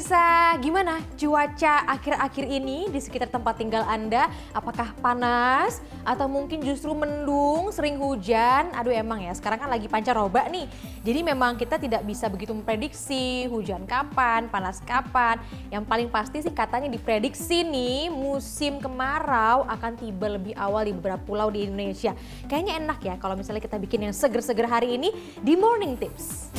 pemirsa, gimana cuaca akhir-akhir ini di sekitar tempat tinggal Anda? Apakah panas atau mungkin justru mendung, sering hujan? Aduh emang ya, sekarang kan lagi pancaroba nih. Jadi memang kita tidak bisa begitu memprediksi hujan kapan, panas kapan. Yang paling pasti sih katanya diprediksi nih musim kemarau akan tiba lebih awal di beberapa pulau di Indonesia. Kayaknya enak ya kalau misalnya kita bikin yang seger-seger hari ini di Morning Tips.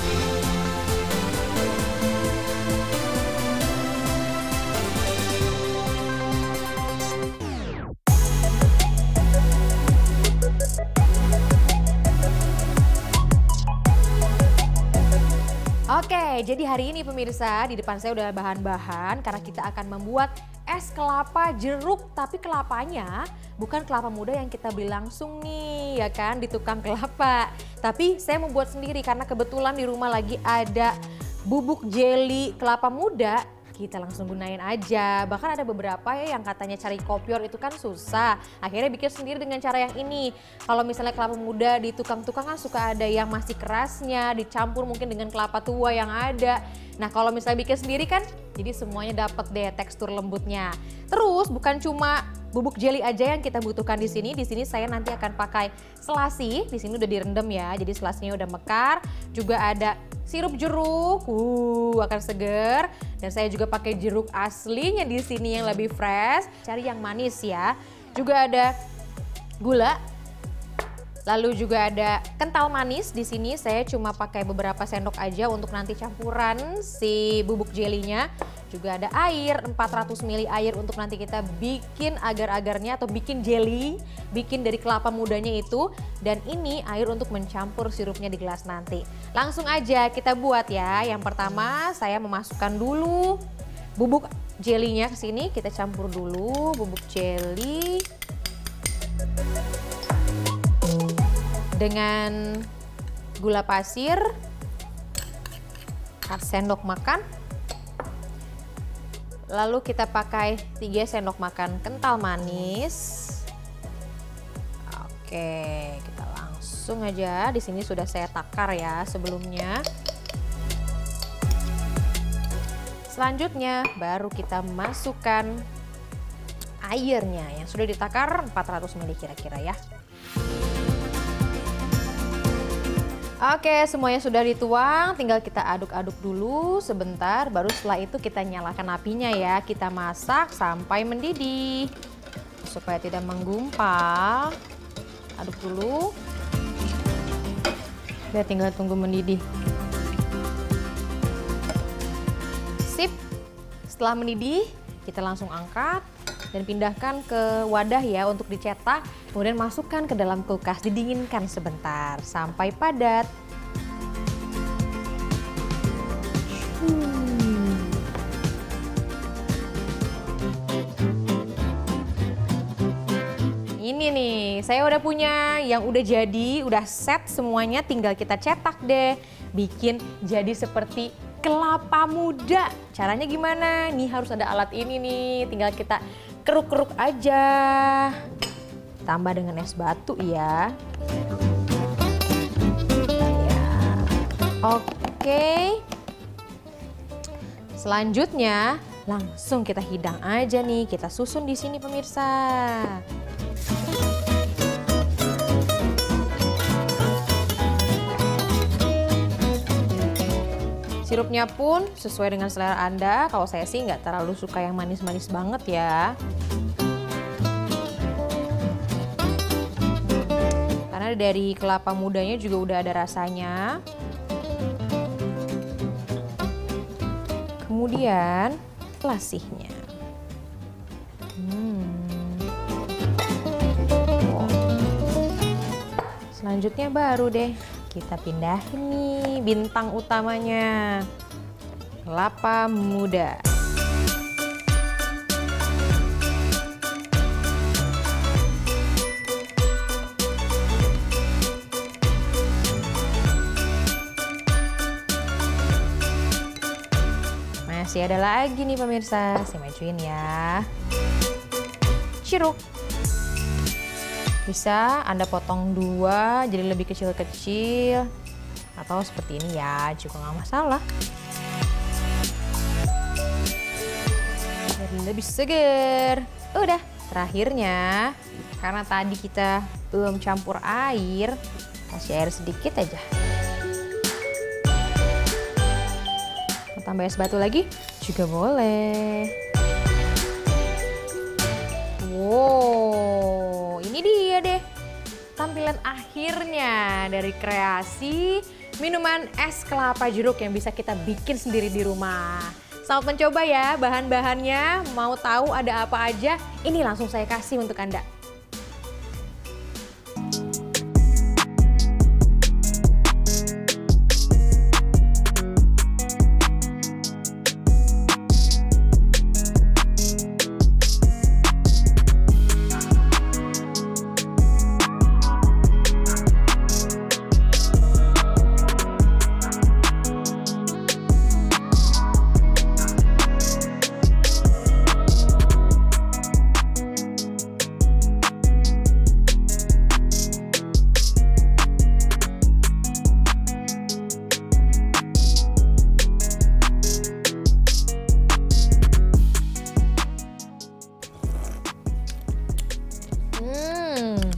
Jadi hari ini pemirsa di depan saya udah bahan-bahan karena kita akan membuat es kelapa jeruk tapi kelapanya bukan kelapa muda yang kita beli langsung nih ya kan di tukang kelapa. Tapi saya membuat sendiri karena kebetulan di rumah lagi ada bubuk jelly kelapa muda kita langsung gunain aja. Bahkan ada beberapa ya yang katanya cari kopior itu kan susah. Akhirnya bikin sendiri dengan cara yang ini. Kalau misalnya kelapa muda di tukang-tukang kan suka ada yang masih kerasnya, dicampur mungkin dengan kelapa tua yang ada. Nah kalau misalnya bikin sendiri kan jadi semuanya dapat deh tekstur lembutnya. Terus bukan cuma bubuk jelly aja yang kita butuhkan di sini. Di sini saya nanti akan pakai selasi. Di sini udah direndam ya. Jadi selasinya udah mekar. Juga ada sirup jeruk, uh akan seger. Dan saya juga pakai jeruk aslinya di sini yang lebih fresh. Cari yang manis ya. Juga ada gula. Lalu juga ada kental manis di sini saya cuma pakai beberapa sendok aja untuk nanti campuran si bubuk jelinya. Juga ada air 400 ml air untuk nanti kita bikin agar-agarnya atau bikin jelly, bikin dari kelapa mudanya itu dan ini air untuk mencampur sirupnya di gelas nanti. Langsung aja kita buat ya. Yang pertama saya memasukkan dulu bubuk jelinya ke sini, kita campur dulu bubuk jelly dengan gula pasir 4 sendok makan. Lalu kita pakai 3 sendok makan kental manis. Oke kita langsung aja. Di sini sudah saya takar ya sebelumnya. Selanjutnya baru kita masukkan airnya yang sudah ditakar 400 ml kira-kira ya Oke, semuanya sudah dituang, tinggal kita aduk-aduk dulu sebentar, baru setelah itu kita nyalakan apinya ya. Kita masak sampai mendidih. Supaya tidak menggumpal. Aduk dulu. Udah tinggal tunggu mendidih. Sip. Setelah mendidih, kita langsung angkat dan pindahkan ke wadah ya untuk dicetak. Kemudian masukkan ke dalam kulkas, didinginkan sebentar sampai padat. Hmm. Ini nih, saya udah punya yang udah jadi, udah set semuanya, tinggal kita cetak deh. Bikin jadi seperti kelapa muda. Caranya gimana? Nih harus ada alat ini nih, tinggal kita keruk-keruk aja. Tambah dengan es batu ya. ya. Oke. Selanjutnya langsung kita hidang aja nih. Kita susun di sini pemirsa. Sirupnya pun sesuai dengan selera Anda. Kalau saya sih nggak terlalu suka yang manis-manis banget ya. Karena dari kelapa mudanya juga udah ada rasanya. Kemudian lasihnya. Hmm. Selanjutnya baru deh kita pindahin nih bintang utamanya. Kelapa muda. Masih ada lagi nih pemirsa, saya majuin ya. Ciruk. Bisa Anda potong dua jadi lebih kecil atau seperti ini ya juga nggak masalah. lebih seger. Udah, terakhirnya karena tadi kita belum campur air, kasih air sedikit aja. Tambah es batu lagi juga boleh. Wow, ini dia deh tampilan akhirnya dari kreasi minuman es kelapa jeruk yang bisa kita bikin sendiri di rumah. Selamat mencoba ya bahan-bahannya, mau tahu ada apa aja, ini langsung saya kasih untuk Anda.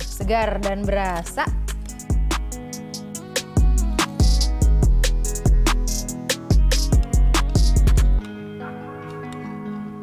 Segar dan berasa